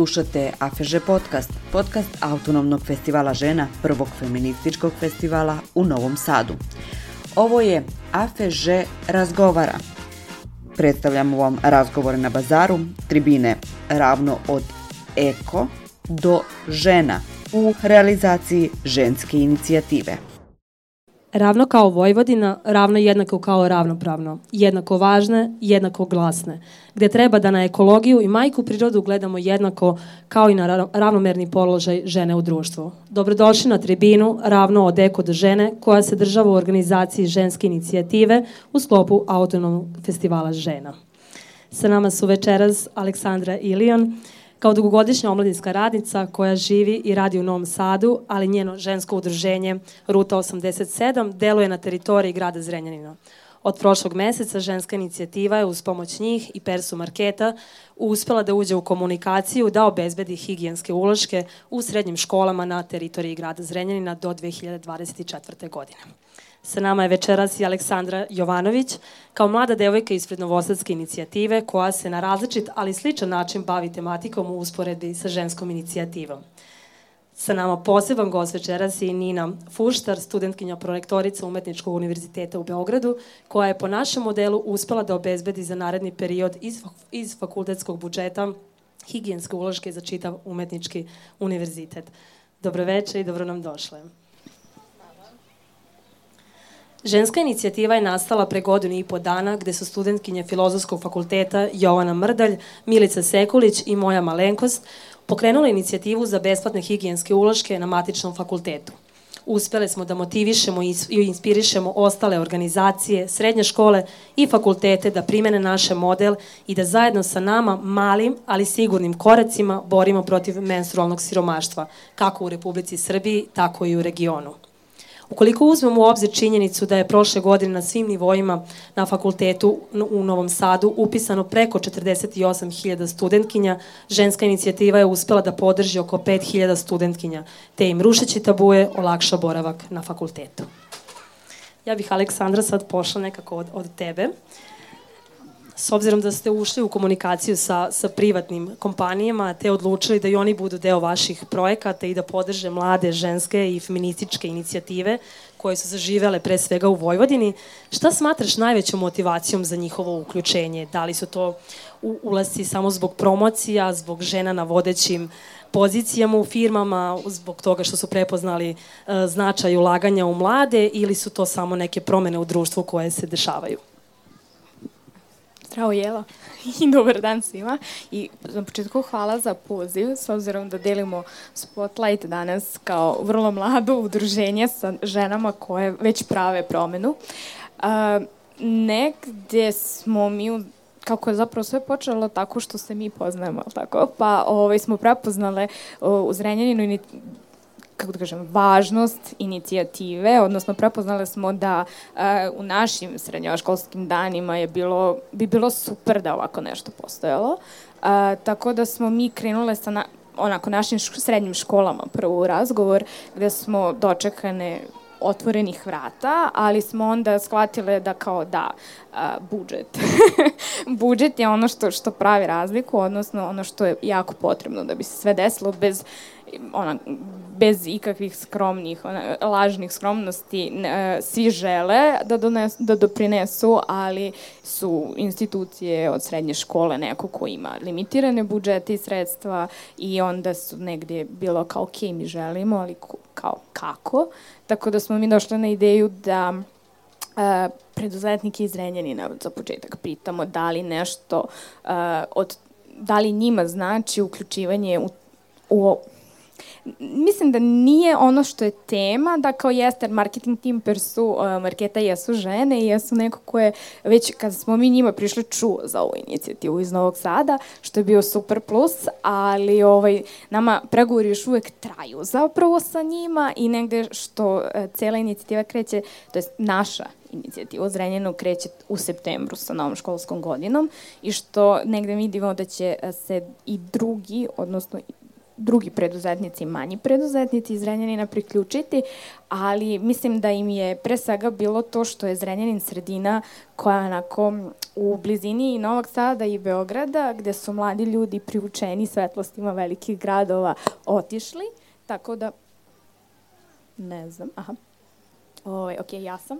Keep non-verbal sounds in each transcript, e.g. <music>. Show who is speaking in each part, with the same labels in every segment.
Speaker 1: Slušate AFŽ podcast, podcast Autonomnog festivala žena, prvog feminističkog festivala u Novom Sadu. Ovo je AFŽ razgovara. Predstavljamo vam razgovore na bazaru, tribine ravno od eko do žena u realizaciji ženske inicijative.
Speaker 2: Ravno kao Vojvodina, ravno jednako kao ravnopravno, jednako važne, jednako glasne, gde treba da na ekologiju i majku prirodu gledamo jednako kao i na ravnomerni položaj žene u društvu. Dobrodošli na tribinu ravno od eko do žene koja se država u organizaciji ženske inicijative u sklopu Autonomnog festivala žena. Sa nama su večeras Aleksandra Ilion, Kao dugogodišnja omladinska radnica koja živi i radi u Novom Sadu, ali njeno žensko udruženje Ruta 87 deluje na teritoriji grada Zrenjanina. Od prošlog meseca ženska inicijativa je uz pomoć njih i Persu Marketa uspela da uđe u komunikaciju da obezbedi higijenske uloške u srednjim školama na teritoriji grada Zrenjanina do 2024. godine. Sa nama je večeras i Aleksandra Jovanović, kao mlada devojka ispred Novosadske inicijative koja se na različit, ali sličan način bavi tematikom u usporedbi sa ženskom inicijativom. Sa nama poseban gost večeras je Nina Fuštar, studentkinja prorektorica Umetničkog univerziteta u Beogradu, koja je po našem modelu uspela da obezbedi za naredni period iz, fakultetskog budžeta higijenske uložke za čitav umetnički univerzitet. Dobroveče i dobro nam došle. Ženska inicijativa je nastala pre godinu i po dana gde su studentkinje Filozofskog fakulteta Jovana Mrdalj, Milica Sekulić i moja malenkost pokrenule inicijativu za besplatne higijenske uloške na matičnom fakultetu. Uspele smo da motivišemo i inspirišemo ostale organizacije, srednje škole i fakultete da primene naše model i da zajedno sa nama malim, ali sigurnim koracima borimo protiv menstrualnog siromaštva, kako u Republici Srbiji, tako i u regionu. Ukoliko uzmemo u obzir činjenicu da je prošle godine na svim nivoima na fakultetu u Novom Sadu upisano preko 48.000 studentkinja, ženska inicijativa je uspela da podrži oko 5.000 studentkinja, te im rušeći tabuje olakša boravak na fakultetu. Ja bih, Aleksandra, sad pošla nekako od, od tebe. Uh, s obzirom da ste ušli u komunikaciju sa, sa privatnim kompanijama, te odlučili da i oni budu deo vaših projekata i da podrže mlade ženske i feminističke inicijative koje su zaživele pre svega u Vojvodini, šta smatraš najvećom motivacijom za njihovo uključenje? Da li su to ulasci samo zbog promocija, zbog žena na vodećim pozicijama u firmama, zbog toga što su prepoznali uh, značaj ulaganja u mlade ili su to samo neke promene u društvu koje se dešavaju?
Speaker 3: Zdravo Jela <laughs> i dobar dan svima. I na početku hvala za poziv, s obzirom da delimo Spotlight danas kao vrlo mlado udruženje sa ženama koje već prave promenu. Uh, negde smo mi kako je zapravo sve počelo tako što se mi poznajemo, tako? Pa ovaj, smo prepoznale uh, u Zrenjaninu kako da kažem, važnost inicijative, odnosno prepoznali smo da uh, u našim srednjoškolskim danima je bilo, bi bilo super da ovako nešto postojalo. Uh, tako da smo mi krenule sa na, onako našim srednjim školama prvo u razgovor gde smo dočekane otvorenih vrata, ali smo onda shvatile da kao da, a, budžet. <laughs> budžet je ono što, što pravi razliku, odnosno ono što je jako potrebno da bi se sve desilo bez ona, bez ikakvih skromnih, ona, lažnih skromnosti, ne, svi žele da, dones, da doprinesu, ali su institucije od srednje škole neko ko ima limitirane budžete i sredstva i onda su negde bilo kao ok, mi želimo, ali kao kako. Tako da smo mi došli na ideju da uh, preduzetnike iz Renjanina za početak pitamo da li nešto uh, od da li njima znači uključivanje u, u mislim da nije ono što je tema, da kao jeste marketing team per su uh, marketa jesu žene i jesu neko koje već kad smo mi njima prišli čuo za ovu inicijativu iz Novog Sada, što je bio super plus, ali ovaj, nama pregovori još uvek traju zapravo sa njima i negde što uh, cela inicijativa kreće, to je naša inicijativa Zrenjanu kreće u septembru sa novom školskom godinom i što negde vidimo da će uh, se i drugi, odnosno drugi preduzetnici, manji preduzetnici iz Renjanina priključiti, ali mislim da im je pre svega bilo to što je Zrenjanin sredina koja onako u blizini i Novog Sada i Beograda, gde su mladi ljudi priučeni svetlostima velikih gradova otišli, tako da ne znam, aha. Oj, ovaj, ok, ja sam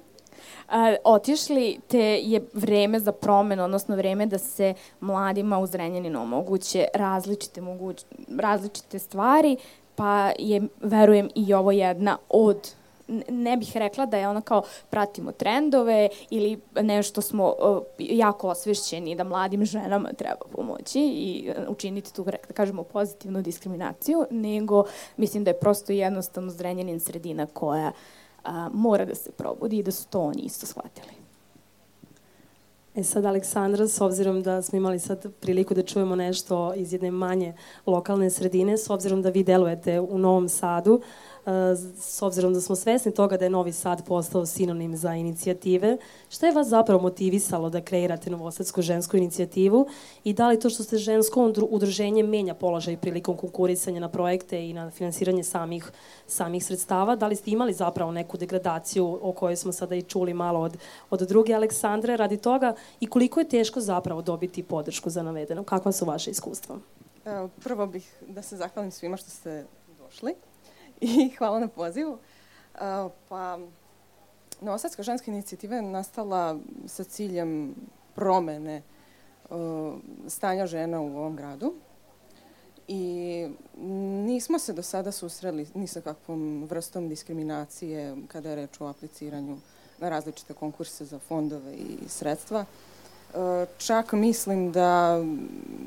Speaker 3: a, otišli, te je vreme za promenu, odnosno vreme da se mladima u Zrenjaninu omoguće različite, moguć, različite stvari, pa je, verujem, i ovo jedna od ne bih rekla da je ono kao pratimo trendove ili nešto smo jako osvešćeni da mladim ženama treba pomoći i učiniti tu, da kažemo, pozitivnu diskriminaciju, nego mislim da je prosto jednostavno zrenjanin sredina koja uh, a, mora da se probudi i da su to oni isto shvatili.
Speaker 2: E sad, Aleksandra, s obzirom da smo imali sad priliku da čujemo nešto iz jedne manje lokalne sredine, s obzirom da vi delujete u Novom Sadu, uh, s obzirom da smo svesni toga da je Novi Sad postao sinonim za inicijative, šta je vas zapravo motivisalo da kreirate Novosadsku žensku inicijativu i da li to što ste žensko udruženje menja položaj prilikom konkurisanja na projekte i na finansiranje samih, samih sredstava? Da li ste imali zapravo neku degradaciju o kojoj smo sada i čuli malo od, od druge Aleksandre radi toga i koliko je teško zapravo dobiti podršku za navedeno? Kakva su vaše iskustva?
Speaker 4: Prvo bih da se zahvalim svima što ste došli <laughs> i hvala na pozivu. Pa, Novosadska ženska inicijativa je nastala sa ciljem promene stanja žena u ovom gradu i nismo se do sada susreli ni sa kakvom vrstom diskriminacije kada je reč o apliciranju na različite konkurse za fondove i sredstva. Čak mislim da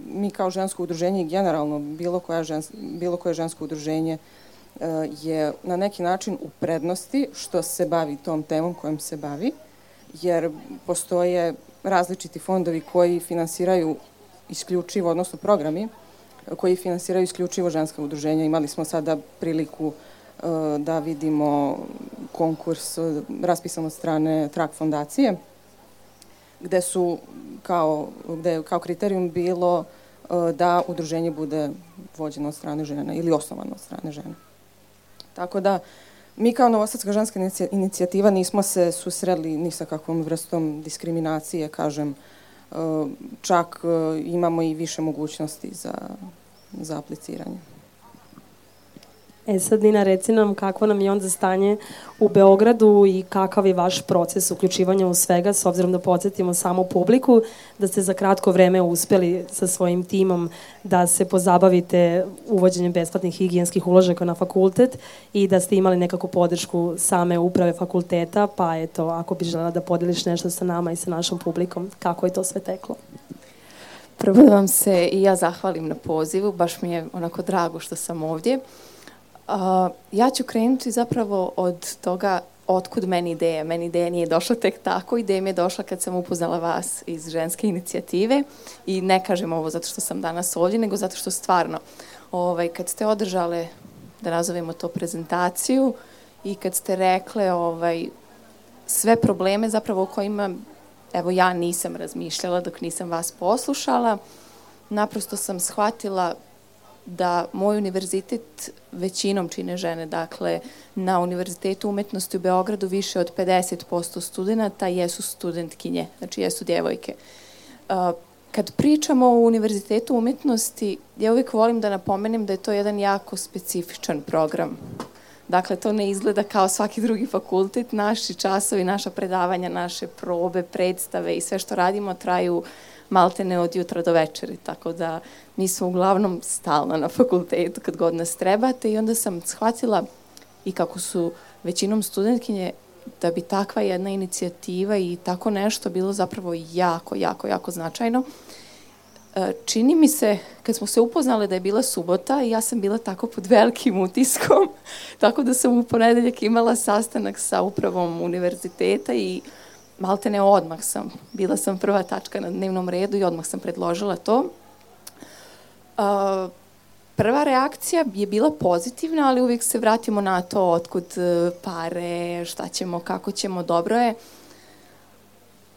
Speaker 4: mi kao žensko udruženje i generalno bilo, koja žens, bilo koje žensko udruženje E, je na neki način u prednosti što se bavi tom temom kojom se bavi, jer postoje različiti fondovi koji finansiraju isključivo, odnosno programi koji finansiraju isključivo ženska udruženja. Imali smo sada priliku uh, da vidimo konkurs raspisan od strane Trak fondacije, gde su kao, gde kao kriterijum bilo da udruženje bude vođeno od strane žena ili osnovano od strane žena. Tako da, mi kao Novosadska ženska inicijativa nismo se susreli ni sa kakvom vrstom diskriminacije, kažem, e, čak e, imamo i više mogućnosti za, za apliciranje.
Speaker 2: E sad, Nina, reci nam kako nam je onda stanje u Beogradu i kakav je vaš proces uključivanja u svega, s obzirom da podsjetimo samo publiku, da ste za kratko vreme uspeli sa svojim timom da se pozabavite uvođenjem besplatnih higijenskih uložaka na fakultet i da ste imali nekako podršku same uprave fakulteta, pa eto, ako bi želela da podeliš nešto sa nama i sa našom publikom, kako je to sve teklo?
Speaker 5: Prvo da vam se i ja zahvalim na pozivu, baš mi je onako drago što sam ovdje. Uh, ja ću krenuti zapravo od toga otkud meni ideja. Meni ideja nije došla tek tako, ideja mi je došla kad sam upoznala vas iz ženske inicijative i ne kažem ovo zato što sam danas ovdje, nego zato što stvarno, ovaj, kad ste održale, da nazovemo to prezentaciju i kad ste rekle ovaj, sve probleme zapravo o kojima evo ja nisam razmišljala dok nisam vas poslušala, naprosto sam shvatila da moj univerzitet većinom čine žene. Dakle, na Univerzitetu umetnosti u Beogradu više od 50% studenta jesu studentkinje, znači jesu djevojke. Kad pričamo o Univerzitetu umetnosti, ja uvijek volim da napomenem da je to jedan jako specifičan program. Dakle, to ne izgleda kao svaki drugi fakultet. Naši časovi, naša predavanja, naše probe, predstave i sve što radimo traju uh, maltene od jutra do večeri, tako da mi smo uglavnom stalno na fakultetu kad god nas trebate i onda sam shvatila i kako su većinom studentkinje da bi takva jedna inicijativa i tako nešto bilo zapravo jako, jako, jako značajno. E, čini mi se, kad smo se upoznale da je bila subota i ja sam bila tako pod velikim utiskom, <laughs> tako da sam u ponedeljak imala sastanak sa upravom univerziteta i uh, maltene odmah sam, bila sam prva tačka na dnevnom redu i odmah sam predložila to. Uh, prva reakcija je bila pozitivna, ali uvijek se vratimo na to otkud e, pare, šta ćemo, kako ćemo, dobro je.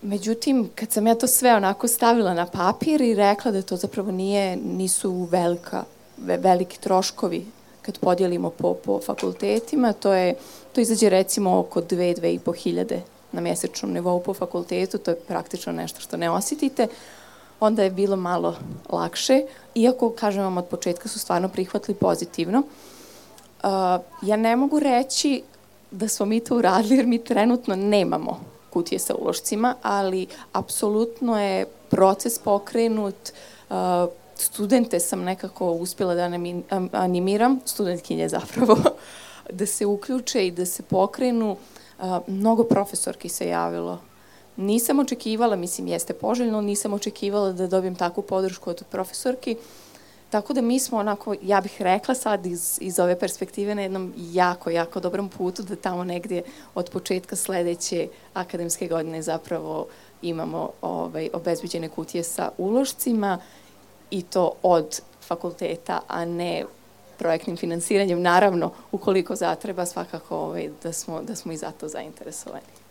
Speaker 5: Međutim, kad sam ja to sve onako stavila na papir i rekla da to zapravo nije, nisu velika veliki troškovi kad podijelimo po, po fakultetima, to je, to izađe recimo oko 2-2,5 hiljade na mjesečnom nivou po fakultetu, to je praktično nešto što ne osjetite, onda je bilo malo lakše, iako, kažem vam, od početka su stvarno prihvatili pozitivno. Ja ne mogu reći da smo mi to uradili, jer mi trenutno nemamo kutije sa ulošcima, ali apsolutno je proces pokrenut, studente sam nekako uspjela da animiram, studentkinje zapravo, <laughs> da se uključe i da se pokrenu. Mnogo profesorki se javilo. Nisam očekivala, mislim jeste poželjno, nisam očekivala da dobijem takvu podršku od profesorki. Tako da mi smo onako, ja bih rekla sad iz, iz ove perspektive na jednom jako, jako dobrom putu da tamo negdje od početka sledeće akademske godine zapravo imamo ovaj, obezbeđene kutije sa ulošcima i to od fakulteta, a ne projektnim finansiranjem. Naravno, ukoliko zatreba, svakako ovaj, da, smo, da smo i za to zainteresovani.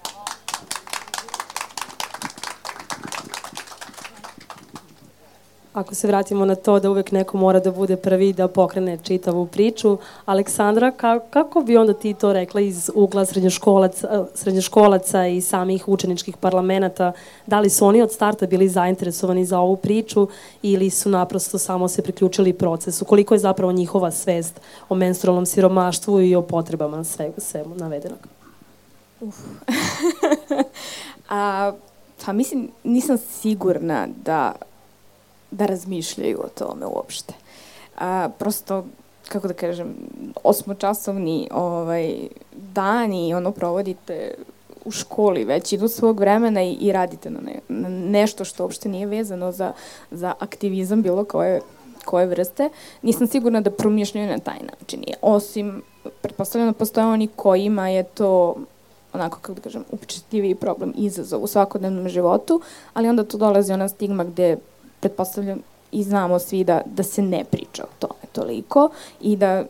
Speaker 2: Ako se vratimo na to da uvek neko mora da bude prvi da pokrene čitavu priču, Aleksandra, ka, kako bi onda ti to rekla iz ugla srednjoškolaca, srednjoškolaca i samih učeničkih parlamenta, da li su oni od starta bili zainteresovani za ovu priču ili su naprosto samo se priključili procesu? Koliko je zapravo njihova svest o menstrualnom siromaštvu i o potrebama svega svemu navedenog? Uf. <laughs>
Speaker 3: A, pa mislim, nisam sigurna da da razmišljaju o tome uopšte. A, prosto, kako da kažem, osmočasovni ovaj, dani ono provodite u školi već idu svog vremena i, i radite na, ne, na nešto što uopšte nije vezano za, za aktivizam bilo koje, koje vrste. Nisam sigurna da promišljaju na taj način. Osim, pretpostavljeno, postoje oni kojima je to onako, kako da kažem, upečetljiviji problem, izazov u svakodnevnom životu, ali onda tu dolazi ona stigma gde pretpostavljam i znamo svi da, da se ne priča o tome toliko i da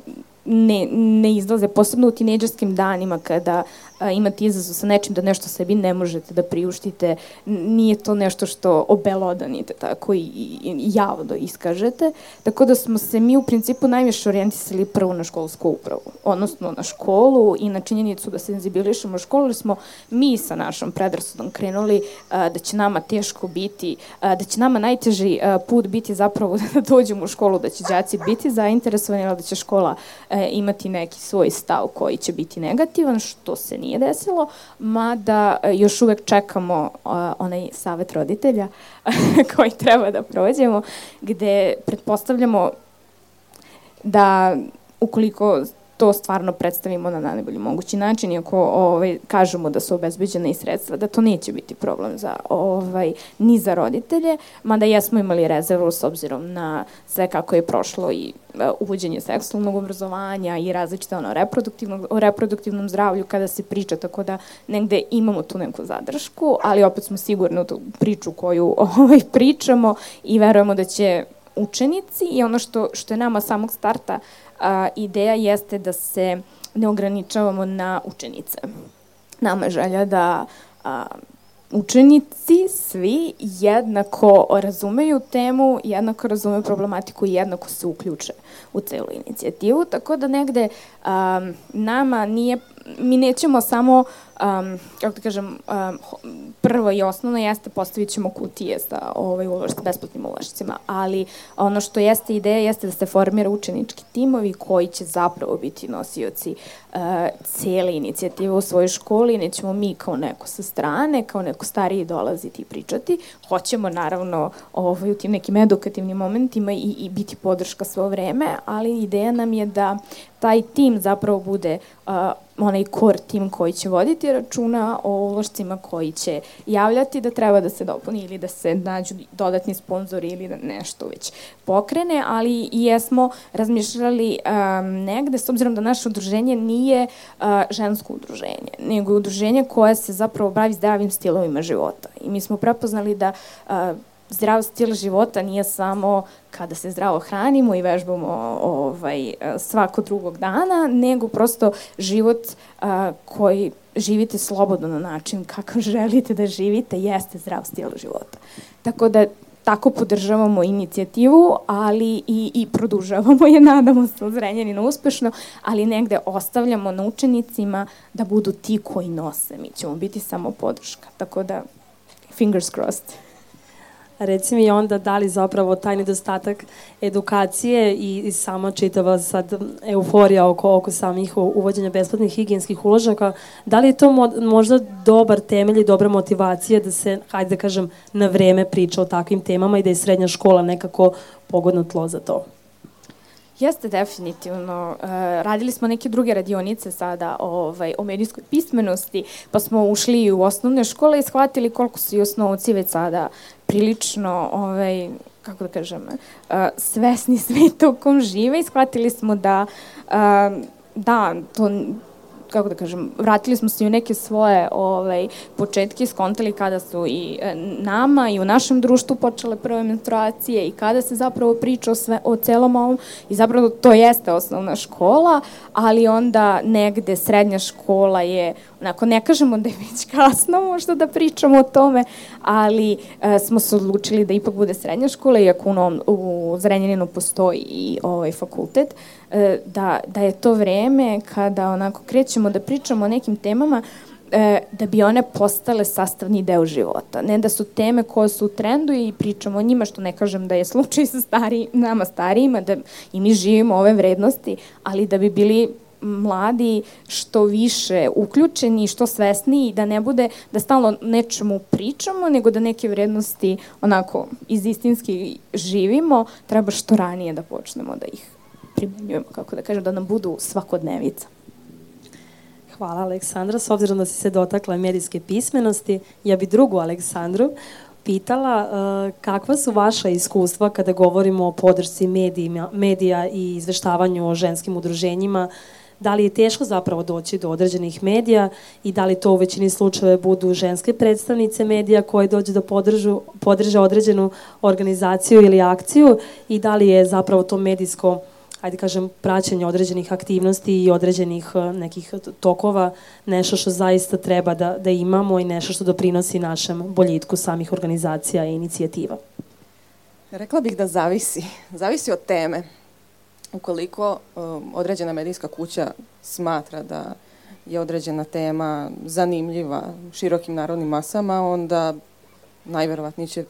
Speaker 3: ne, ne izlaze, posebno u tineđerskim danima kada a, imate izazov sa nečim da nešto sebi ne možete da priuštite, nije to nešto što obelodanite tako i, i, i javno iskažete, tako da smo se mi u principu najviše orijentisali prvo na školsku upravu, odnosno na školu i na činjenicu da senzibilišemo školu, smo mi sa našom predrasudom krenuli a, da će nama teško biti, a, da će nama najteži a, put biti zapravo <laughs> da dođemo u školu, da će đaci biti zainteresovani, ali da će škola a, imati neki svoj stav koji će biti negativan, što se nije desilo, mada e, još uvek čekamo onaj savet roditelja <laughs> koji treba da prođemo, gde pretpostavljamo da ukoliko to stvarno predstavimo na najbolji mogući način, iako ovaj, kažemo da su obezbeđene i sredstva, da to neće biti problem za, ovaj, ni za roditelje, mada jesmo imali rezervu s obzirom na sve kako je prošlo i uh, uvođenje seksualnog obrazovanja i različite ono, reproduktivnog, o reproduktivnom zdravlju kada se priča, tako da negde imamo tu neku zadršku, ali opet smo sigurni u tu priču koju <laughs> ovaj, pričamo i verujemo da će učenici i ono što, što je nama samog starta a, ideja jeste da se ne ograničavamo na učenice. Nama je želja da a, učenici svi jednako razumeju temu, jednako razumeju problematiku i jednako se uključe u celu inicijativu, tako da negde um, nama nije, mi nećemo samo um, kako da kažem, um, prvo i osnovno jeste postavit ćemo kutije sa, ovaj, ulož, sa besplatnim uložicima, ali ono što jeste ideja jeste da se formira učenički timovi koji će zapravo biti nosioci uh, cele inicijative u svojoj školi, nećemo mi kao neko sa strane, kao neko stariji dolaziti i pričati, hoćemo naravno ovaj, u tim nekim edukativnim momentima i, i biti podrška svo vreme, ali ideja nam je da taj tim zapravo bude uh, onaj core tim koji će voditi računa o uložcima koji će javljati da treba da se dopuni ili da se nađu dodatni sponzori ili da nešto već pokrene, ali i jesmo razmišljali um, negde, s obzirom da naše udruženje nije uh, žensko udruženje, nego je udruženje koje se zapravo bavi zdravim stilovima života. I mi smo prepoznali da uh, zdrav stil života nije samo kada se zdravo hranimo i vežbamo ovaj, svako drugog dana, nego prosto život a, koji živite slobodno na način kakav <laughs> želite da živite jeste zdrav stil života. Tako da tako podržavamo inicijativu, ali i, i produžavamo je, <laughs> nadamo se, od Zrenjanina uspešno, ali negde ostavljamo na učenicima da budu ti koji nose. Mi ćemo biti samo podrška. Tako da, fingers crossed.
Speaker 2: Reci mi onda da li zapravo taj nedostatak edukacije i, i sama čitava sad euforija oko, oko samih uvođenja besplatnih higijenskih uložaka, da li je to mo, možda dobar temelj i dobra motivacija da se, hajde da kažem, na vreme priča o takvim temama i da je srednja škola nekako pogodno tlo za to?
Speaker 3: Jeste definitivno. Uh, radili smo neke druge radionice sada ovaj, o medijskoj pismenosti, pa smo ušli u osnovne škole i shvatili koliko su i osnovci već sada prilično, ovaj, kako da kažem, uh, svesni <laughs> sveta u kom žive i shvatili smo da uh, da, to kako da kažem, vratili smo se i u neke svoje ovaj, početke skontali kada su i e, nama i u našem društvu počele prve menstruacije i kada se zapravo priča o, sve, o celom ovom i zapravo to jeste osnovna škola, ali onda negde srednja škola je, onako ne kažemo da je već kasno možda da pričamo o tome, ali e, smo se odlučili da ipak bude srednja škola, iako u, Novom, u Zrenjaninu postoji i ovaj fakultet, e, da, da je to vreme kada onako krećemo da pričamo o nekim temama e, da bi one postale sastavni deo života. Ne da su teme koje su u trendu i pričamo o njima, što ne kažem da je slučaj sa stari, nama starijima, da i mi živimo ove vrednosti, ali da bi bili mladi što više uključeni, što svesniji, da ne bude da stalno nečemu pričamo, nego da neke vrednosti onako iz istinski živimo, treba što ranije da počnemo da ih primenjujemo, kako da kažem, da nam budu svakodnevica.
Speaker 2: Hvala Aleksandra. S obzirom da si se dotakla medijske pismenosti, ja bi drugu Aleksandru pitala uh, kakva su vaša iskustva kada govorimo o podršci medijima, medija i izveštavanju o ženskim udruženjima da li je teško zapravo doći do određenih medija i da li to u većini slučajeva budu ženske predstavnice medija koje dođe da podržu, podrže određenu organizaciju ili akciju i da li je zapravo to medijsko ajde kažem, praćenje određenih aktivnosti i određenih e, nekih tokova, nešto što zaista treba da, da imamo i nešto što doprinosi našem boljitku samih organizacija i inicijativa?
Speaker 4: Rekla bih da zavisi. Zavisi od teme ukoliko um, određena medijska kuća smatra da je određena tema zanimljiva širokim narodnim masama, onda najverovatnije će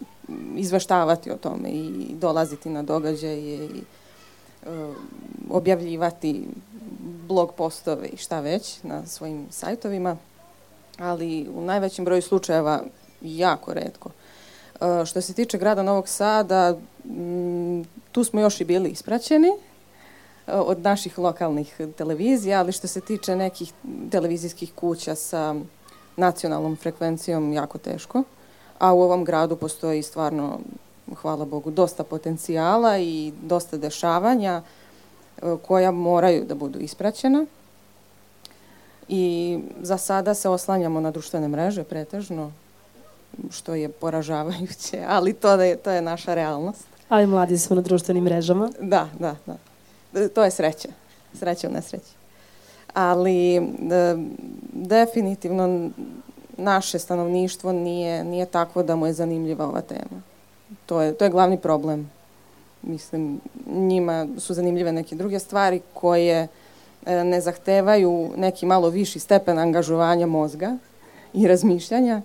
Speaker 4: izveštavati o tome i dolaziti na događaje i um, objavljivati blog postove i šta već na svojim sajtovima, ali u najvećem broju slučajeva jako redko. Uh, što se tiče grada Novog Sada, m, tu smo još i bili ispraćeni, od naših lokalnih televizija, ali što se tiče nekih televizijskih kuća sa nacionalnom frekvencijom jako teško. A u ovom gradu postoji stvarno, hvala Bogu, dosta potencijala i dosta dešavanja e, koja moraju da budu ispraćena. I za sada se oslanjamo na društvene mreže pretežno, što je poražavajuće, <laughs> ali to je, to je naša realnost.
Speaker 2: Ali mladi smo na društvenim mrežama.
Speaker 4: Da, da, da to je sreća. Sreća u nesreći. Ali de, definitivno naše stanovništvo nije, nije takvo da mu je zanimljiva ova tema. To je, to je glavni problem. Mislim, njima su zanimljive neke druge stvari koje e, ne zahtevaju neki malo viši stepen angažovanja mozga i razmišljanja,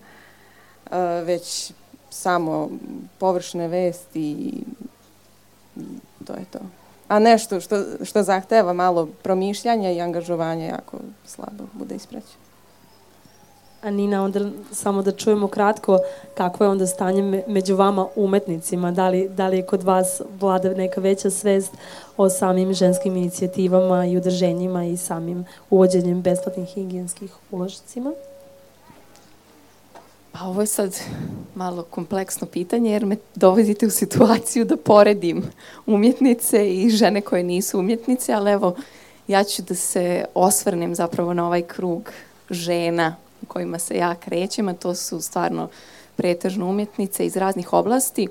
Speaker 4: e, već samo površne vesti i, to je to a nešto što, što zahteva malo promišljanja i angažovanja jako slabo bude ispraćeno.
Speaker 2: A Nina, onda samo da čujemo kratko kako je onda stanje među vama umetnicima, da li, da li je kod vas vlada neka veća svest o samim ženskim inicijativama i udrženjima i samim uvođenjem besplatnih higijenskih uložicima?
Speaker 5: Pa ovo je sad malo kompleksno pitanje jer me dovodite u situaciju da poredim umjetnice i žene koje nisu umjetnice, ali evo ja ću da se osvrnem zapravo na ovaj krug žena u kojima se ja krećem, a to su stvarno pretežno umjetnice iz raznih oblasti.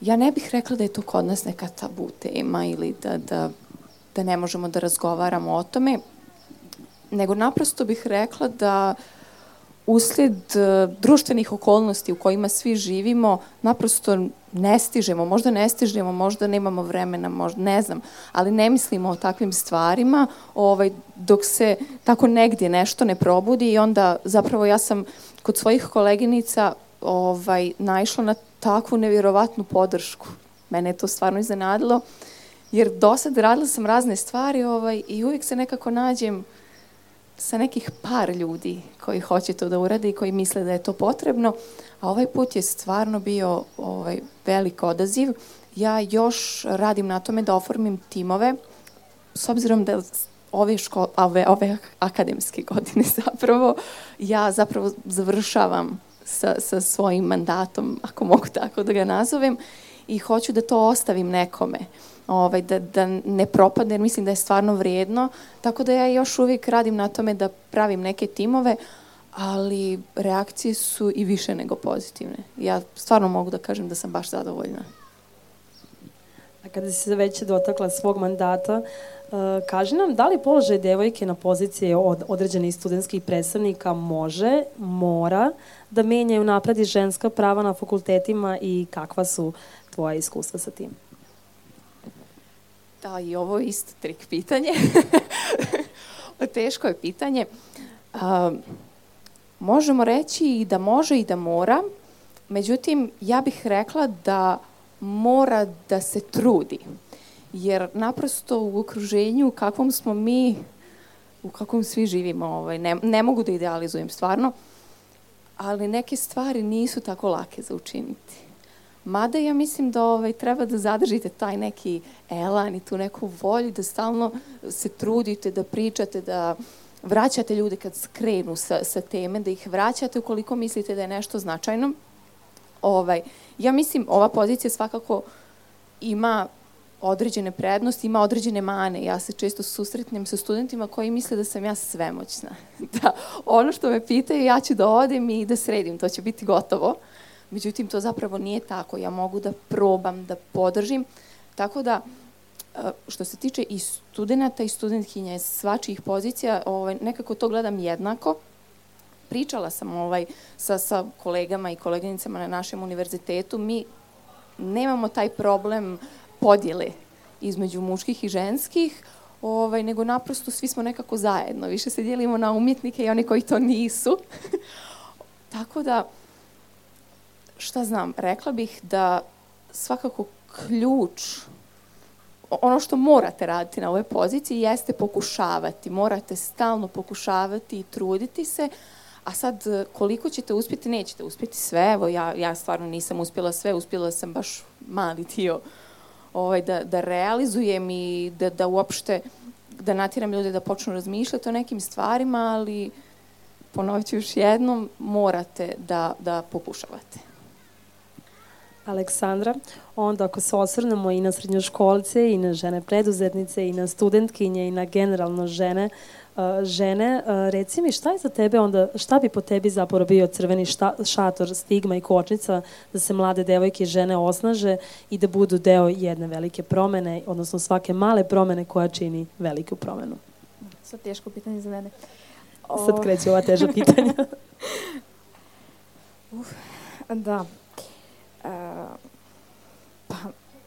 Speaker 5: Ja ne bih rekla da je to kod nas neka tabu tema ili da, da, da ne možemo da razgovaramo o tome, nego naprosto bih rekla da uh, usled uh, društvenih okolnosti u kojima svi živimo, naprosto ne stižemo, možda ne stižemo, možda nemamo vremena, možda ne znam, ali ne mislimo o takvim stvarima ovaj, dok se tako negdje nešto ne probudi i onda zapravo ja sam kod svojih koleginica ovaj, naišla na takvu nevjerovatnu podršku. Mene je to stvarno iznenadilo, jer do sad radila sam razne stvari ovaj, i uvijek se nekako nađem sa nekih par ljudi koji hoće to da urade i koji misle da je to potrebno, a ovaj put je stvarno bio ovaj, velik odaziv. Ja još radim na tome da oformim timove, s obzirom da ove, ško, ove, ove akademske godine <laughs> zapravo, ja zapravo završavam sa, sa svojim mandatom, ako mogu tako da ga nazovem, i hoću da to ostavim nekome. Ovaj, da, da ne propade, jer mislim da je stvarno vrijedno. Tako da ja još uvijek radim na tome da pravim neke timove, ali reakcije su i više nego pozitivne. Ja stvarno mogu da kažem da sam baš zadovoljna.
Speaker 2: A kada si se već dotakla svog mandata, uh, kaži nam da li položaj devojke na pozicije od određenih studentskih predstavnika može, mora da menjaju napredi ženska prava na fakultetima i kakva su tvoja iskustva sa tim?
Speaker 5: Da, i ovo je isto trik pitanje. <laughs> Teško je pitanje. Um, možemo reći i da može i da mora, međutim, ja bih rekla da mora da se trudi. Jer naprosto u okruženju u kakvom smo mi, u kakvom svi živimo, ovaj, ne, ne mogu da idealizujem stvarno, ali neke stvari nisu tako lake za učiniti. Mada ja mislim da ovaj, treba da zadržite taj neki elan i tu neku volju, da stalno se trudite, da pričate, da vraćate ljude kad skrenu sa, sa teme, da ih vraćate ukoliko mislite da je nešto značajno. Ovaj, ja mislim, ova pozicija svakako ima određene prednosti, ima određene mane. Ja se često susretnem sa studentima koji misle da sam ja svemoćna. <laughs> da ono što me pitaju, ja ću da odem i da sredim, to će biti gotovo. Međutim, to zapravo nije tako. Ja mogu da probam, da podržim. Tako da, e, što se tiče i studenta i studentkinja svačijih pozicija, ovaj, nekako to gledam jednako. Pričala sam ovaj, sa, sa kolegama i koleginicama na našem univerzitetu. Mi nemamo taj problem podjele između muških i ženskih, ovaj, nego naprosto svi smo nekako zajedno. Više se dijelimo na umjetnike i oni koji to nisu. <laughs> Tako da, šta znam, rekla bih da svakako ključ, ono što morate raditi na ovoj poziciji jeste pokušavati. Morate stalno pokušavati i truditi se, a sad koliko ćete uspjeti, nećete uspjeti sve. Evo, ja, ja stvarno nisam uspjela sve, uspjela sam baš mali dio ovaj, da, da realizujem i da, da uopšte da natiram ljude da počnu razmišljati o nekim stvarima, ali ponovit ću još jednom, morate da, da pokušavate.
Speaker 2: Aleksandra, onda ako se osvrnemo i na srednjoškolce i na žene preduzetnice i na studentkinje i na generalno žene, uh, žene, uh, reci mi šta je za tebe onda, šta bi po tebi zapravo bio crveni šta, šator, stigma i kočnica da se mlade devojke i žene osnaže i da budu deo jedne velike promene, odnosno svake male promene koja čini veliku promenu?
Speaker 3: Sad teško pitanje za mene.
Speaker 2: O... Sad kreće ova teža pitanja. <laughs>
Speaker 3: Uf, da, pa,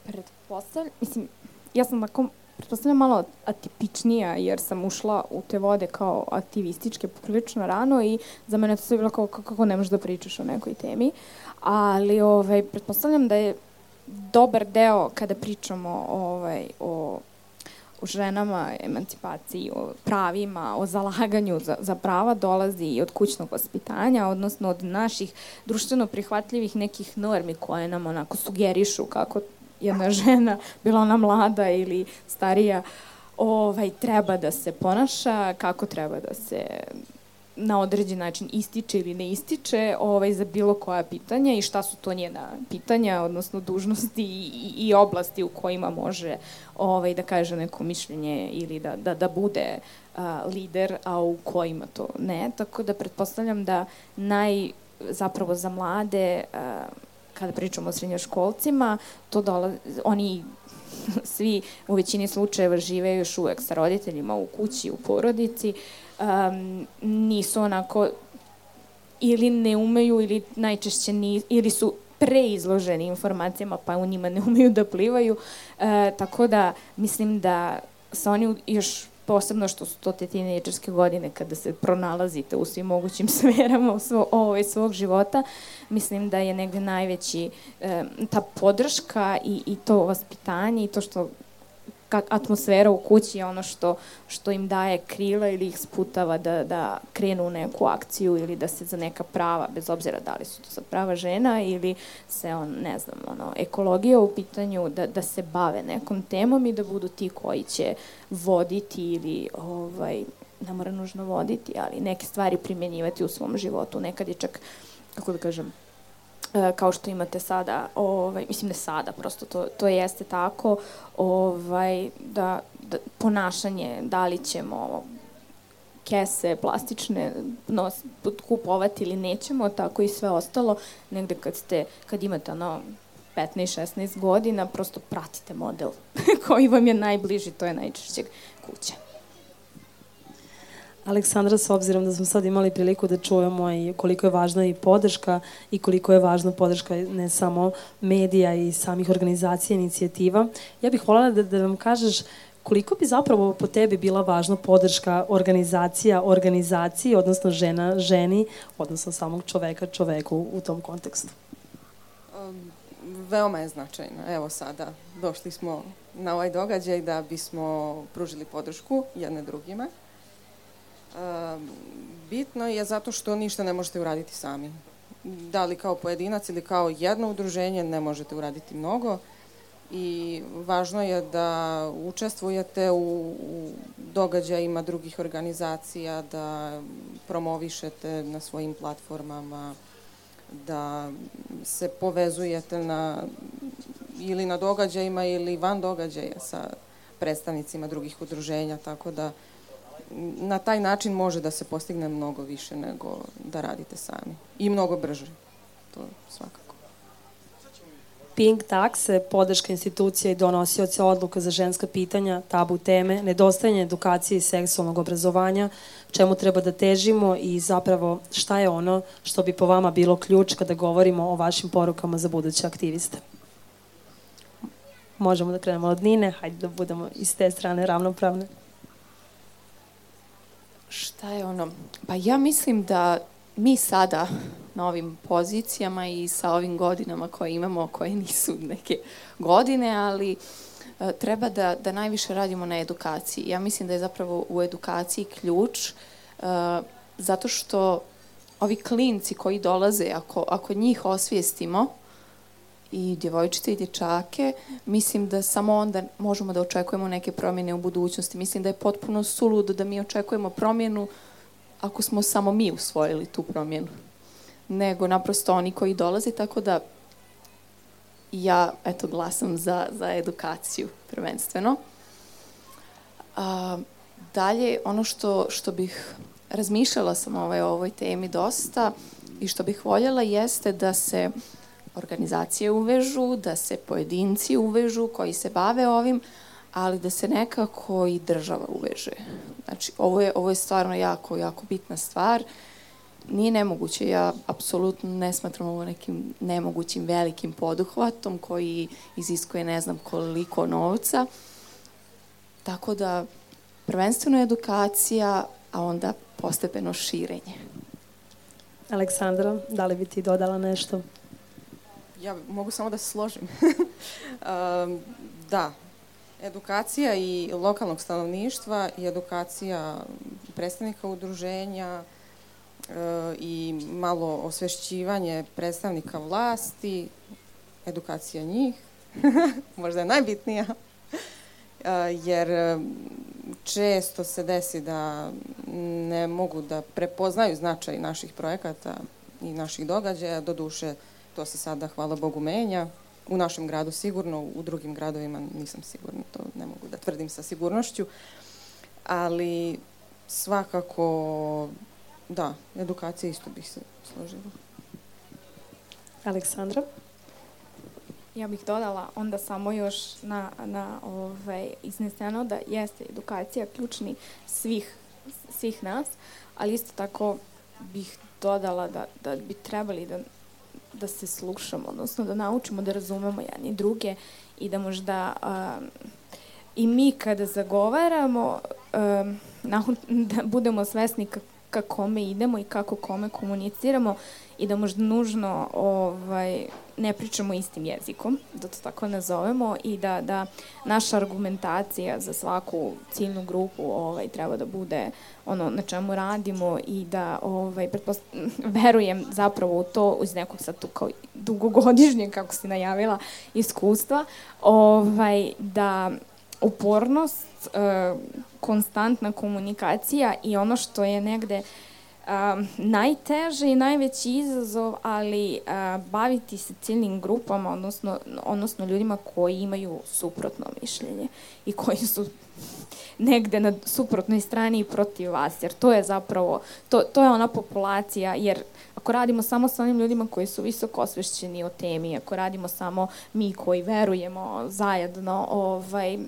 Speaker 3: pretpostavljam, mislim, ja sam onako, pretpostavljam malo atipičnija, jer sam ušla u te vode kao aktivističke poprilično rano i za mene to sve bilo kao kako ne možeš da pričaš o nekoj temi. Ali, ovaj, pretpostavljam da je dobar deo kada pričamo ovaj, o o ženama, emancipaciji, o pravima, o zalaganju za, za prava dolazi i od kućnog vaspitanja, odnosno od naših društveno prihvatljivih nekih normi koje nam onako sugerišu kako jedna žena, bila ona mlada ili starija, ovaj, treba da se ponaša, kako treba da se na određen način ističe ili ne ističe ovaj, za bilo koja pitanja i šta su to njena pitanja, odnosno dužnosti i, i oblasti u kojima može ovaj, da kaže neko mišljenje ili da, da, da bude a, lider, a u kojima to ne. Tako da pretpostavljam da naj, zapravo za mlade, a, kada pričamo o srednjoškolcima, to dola, oni <laughs> svi u većini slučajeva žive još uvek sa roditeljima u kući, u porodici, um, nisu onako ili ne umeju ili najčešće ni, ili su preizloženi informacijama, pa u njima ne umeju da plivaju. E, tako da mislim da se oni još posebno što su to te tinejdžerske godine kada se pronalazite u svim mogućim <laughs> sferama svo, ovaj, svog života, mislim da je negde najveći e, ta podrška i, i to vaspitanje i to što atmosfera u kući je ono što, što im daje krila ili ih sputava da, da krenu u neku akciju ili da se za neka prava, bez obzira da li su to sad prava žena ili se on, ne znam, ono, ekologija u pitanju, da, da se bave nekom temom i da budu ti koji će voditi ili ovaj, ne mora nužno voditi, ali neke stvari primenjivati u svom životu. Nekad je čak, kako da kažem, kao što imate sada, ovaj, mislim ne sada, prosto to, to jeste tako, ovaj, da, da ponašanje, da li ćemo kese plastične nos, kupovati ili nećemo, tako i sve ostalo, negde kad ste, kad imate ono 15-16 godina, prosto pratite model <laughs> koji vam je najbliži, to je najčešće kuća.
Speaker 2: Aleksandra, s obzirom da smo sad imali priliku da čujemo i koliko je važna i podrška i koliko je važna podrška ne samo medija i samih organizacija, inicijativa, ja bih voljela da, da nam kažeš koliko bi zapravo po tebi bila važna podrška organizacija organizaciji, odnosno žena ženi, odnosno samog čoveka čoveku u tom kontekstu?
Speaker 4: Um, veoma je značajna. Evo sada došli smo na ovaj događaj da bismo pružili podršku jedne drugima bitno je zato što ništa ne možete uraditi sami. Da li kao pojedinac ili kao jedno udruženje ne možete uraditi mnogo i važno je da učestvujete u, u događajima drugih organizacija, da promovišete na svojim platformama, da se povezujete na, ili na događajima ili van događaja sa predstavnicima drugih udruženja, tako da na taj način može da se postigne mnogo više nego da radite sami. I mnogo brže. To svakako.
Speaker 2: Pink takse, podrška institucija i donosioca odluka za ženska pitanja, tabu teme, nedostajanje edukacije i seksualnog obrazovanja, čemu treba da težimo i zapravo šta je ono što bi po vama bilo ključ kada govorimo o vašim porukama za buduće aktiviste. Možemo da krenemo od Nine, hajde da budemo iz te strane ravnopravne.
Speaker 5: Šta je ono? Pa ja mislim da mi sada na ovim pozicijama i sa ovim godinama koje imamo, koje nisu neke godine, ali e, treba da, da najviše radimo na edukaciji. Ja mislim da je zapravo u edukaciji ključ, e, zato što ovi klinci koji dolaze, ako, ako njih osvijestimo, i djevojčice i dječake, mislim da samo onda možemo da očekujemo neke promjene u budućnosti. Mislim da je potpuno suludo da mi očekujemo promjenu ako smo samo mi usvojili tu promjenu. Nego naprosto oni koji dolaze, tako da ja eto glasam za, za edukaciju prvenstveno. A, dalje, ono što, što bih razmišljala sam ovaj, o ovoj temi dosta i što bih voljela jeste da se organizacije uvežu, da se pojedinci uvežu koji se bave ovim, ali da se nekako i država uveže. Znači, ovo je, ovo je stvarno jako, jako bitna stvar. Nije nemoguće, ja apsolutno ne smatram ovo nekim nemogućim velikim poduhvatom koji iziskuje ne znam koliko novca. Tako da, prvenstveno edukacija, a onda postepeno širenje.
Speaker 2: Aleksandra, da li bi ti dodala nešto?
Speaker 4: Ja mogu samo da se složim. <laughs> da, edukacija i lokalnog stanovništva i edukacija predstavnika udruženja uh, i malo osvešćivanje predstavnika vlasti, edukacija njih, <laughs> možda je najbitnija, uh, jer često se desi da ne mogu da prepoznaju značaj naših projekata i naših događaja, do duše To se sada, hvala Bogu, menja. U našem gradu sigurno, u drugim gradovima nisam sigurna, to ne mogu da tvrdim sa sigurnošću. Ali svakako, da, edukacija isto bih se složila.
Speaker 2: Aleksandra?
Speaker 3: Ja bih dodala onda samo još na, na ovaj, izneseno da jeste edukacija ključni svih, svih nas, ali isto tako bih dodala da, da bi trebali da da se slušamo, odnosno da naučimo da razumemo jedni druge i da možda um, i mi kada zagovaramo um, <laughs> da budemo svesni ka kome idemo i kako kome komuniciramo i da možda nužno ovaj, ne pričamo istim jezikom, da to tako nazovemo, i da, da naša argumentacija za svaku ciljnu grupu ovaj, treba da bude ono na čemu radimo i da ovaj, <laughs> verujem zapravo u to uz nekog sad tu kao dugogodišnje, kako si najavila, iskustva, ovaj, da upornost, e, konstantna komunikacija i ono što je negde um, najteže i najveći izazov, ali baviti se ciljnim grupama, odnosno, odnosno ljudima koji imaju suprotno mišljenje i koji su negde na suprotnoj strani i protiv vas, jer to je zapravo, to, to je ona populacija, jer ako radimo samo sa onim ljudima koji su visoko osvešćeni o temi, ako radimo samo mi koji verujemo zajedno, ovaj,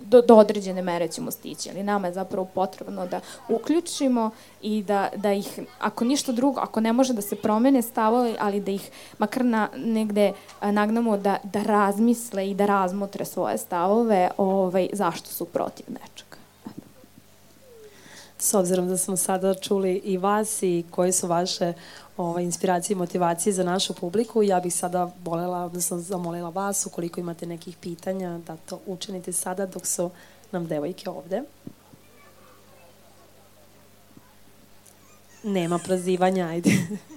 Speaker 3: do, do određene mere ćemo stići, ali nama je zapravo potrebno da uključimo i da, da ih, ako ništa drugo, ako ne može da se promene stavovi, ali da ih makar na, negde nagnamo da, da razmisle i da razmotre svoje stavove ovaj, zašto su protiv nečega.
Speaker 2: S obzirom da smo sada čuli i vas i koje su vaše ovaj, inspiracije i motivacije za našu publiku. Ja bih sada volela, odnosno zamolila vas, ukoliko imate nekih pitanja, da to učinite sada dok su nam devojke ovde. Nema prozivanja, ajde. <laughs>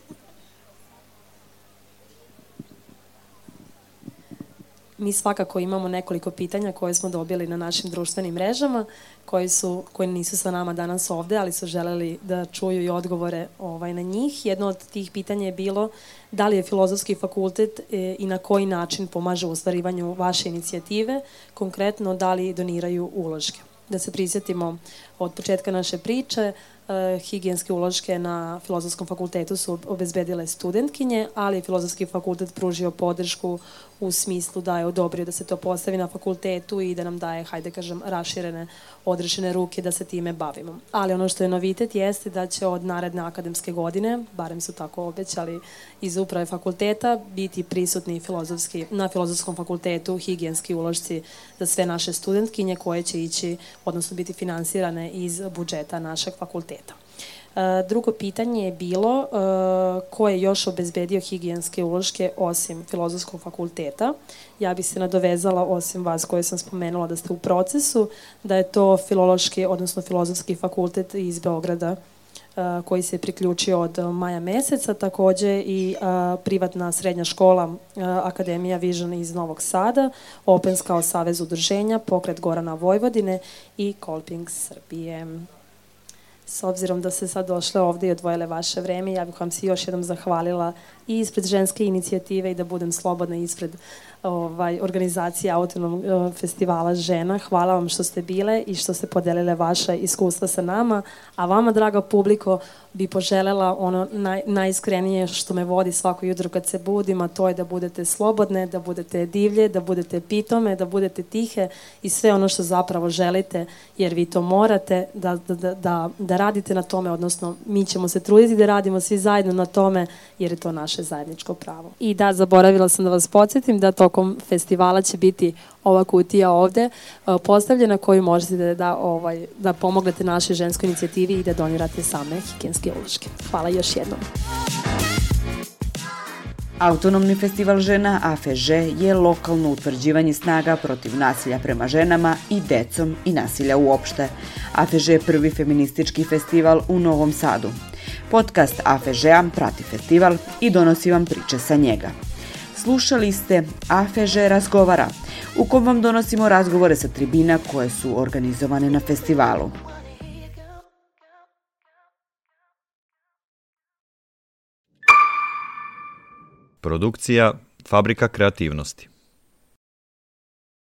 Speaker 2: mi svakako imamo nekoliko pitanja koje smo dobili na našim društvenim mrežama, koji, su, koji nisu sa nama danas ovde, ali su želeli da čuju i odgovore ovaj, na njih. Jedno od tih pitanja je bilo da li je filozofski fakultet e, i na koji način pomaže u ostvarivanju vaše inicijative, konkretno da li doniraju uložke. Da se prisjetimo od početka naše priče, e, higijenske uložke na Filozofskom fakultetu su obezbedile studentkinje, ali je Filozofski fakultet pružio podršku u smislu da je odobrio da se to postavi na fakultetu i da nam daje, hajde kažem, raširene, odrešene ruke da se time bavimo. Ali ono što je novitet jeste da će od naredne akademske godine, barem su tako obećali iz uprave fakulteta, biti prisutni filozofski, na filozofskom fakultetu higijenski uložci za sve naše studentkinje koje će ići, odnosno biti finansirane iz budžeta našeg fakulteta. Drugo pitanje je bilo ko je još obezbedio higijenske uloške osim filozofskog fakulteta. Ja bih se nadovezala osim vas koje sam spomenula da ste u procesu, da je to filološki, odnosno filozofski fakultet iz Beograda koji se priključio od maja meseca, takođe i privatna srednja škola Akademija Vision iz Novog Sada, Opens kao savez udruženja, Pokret Gorana Vojvodine i Kolping Srbije. S obzirom da ste sad došle ovde i odvojile vaše vreme, ja bih vam se još jednom zahvalila i ispred ženske inicijative i da budem slobodna ispred ovaj, organizacije autonomnog uh, festivala žena. Hvala vam što ste bile i što ste podelile vaše iskustva sa nama, a vama, draga publiko, bi poželela ono naj, najiskrenije što me vodi svako jutro kad se budim, a to je da budete slobodne, da budete divlje, da budete pitome, da budete tihe i sve ono što zapravo želite, jer vi to morate da, da, da, da, da radite na tome, odnosno mi ćemo se truditi da radimo svi zajedno na tome, jer je to naše zajedničko pravo. I da, zaboravila sam da vas podsjetim da tokom festivala će biti ova kutija ovde uh, postavljena koju možete da, da, ovaj, da pomognete našoj ženskoj inicijativi i da donirate same higijenske uloške. Hvala još jednom.
Speaker 1: Autonomni festival žena AFŽ je lokalno utvrđivanje snaga protiv nasilja prema ženama i decom i nasilja uopšte. AFŽ je prvi feministički festival u Novom Sadu. Podcast AFŽ-a prati festival i donosi vam priče sa njega. Slušali ste AFŽ razgovara, u kom vam donosimo razgovore sa tribina koje su organizovane na festivalu.
Speaker 6: Produkcija Fabrika kreativnosti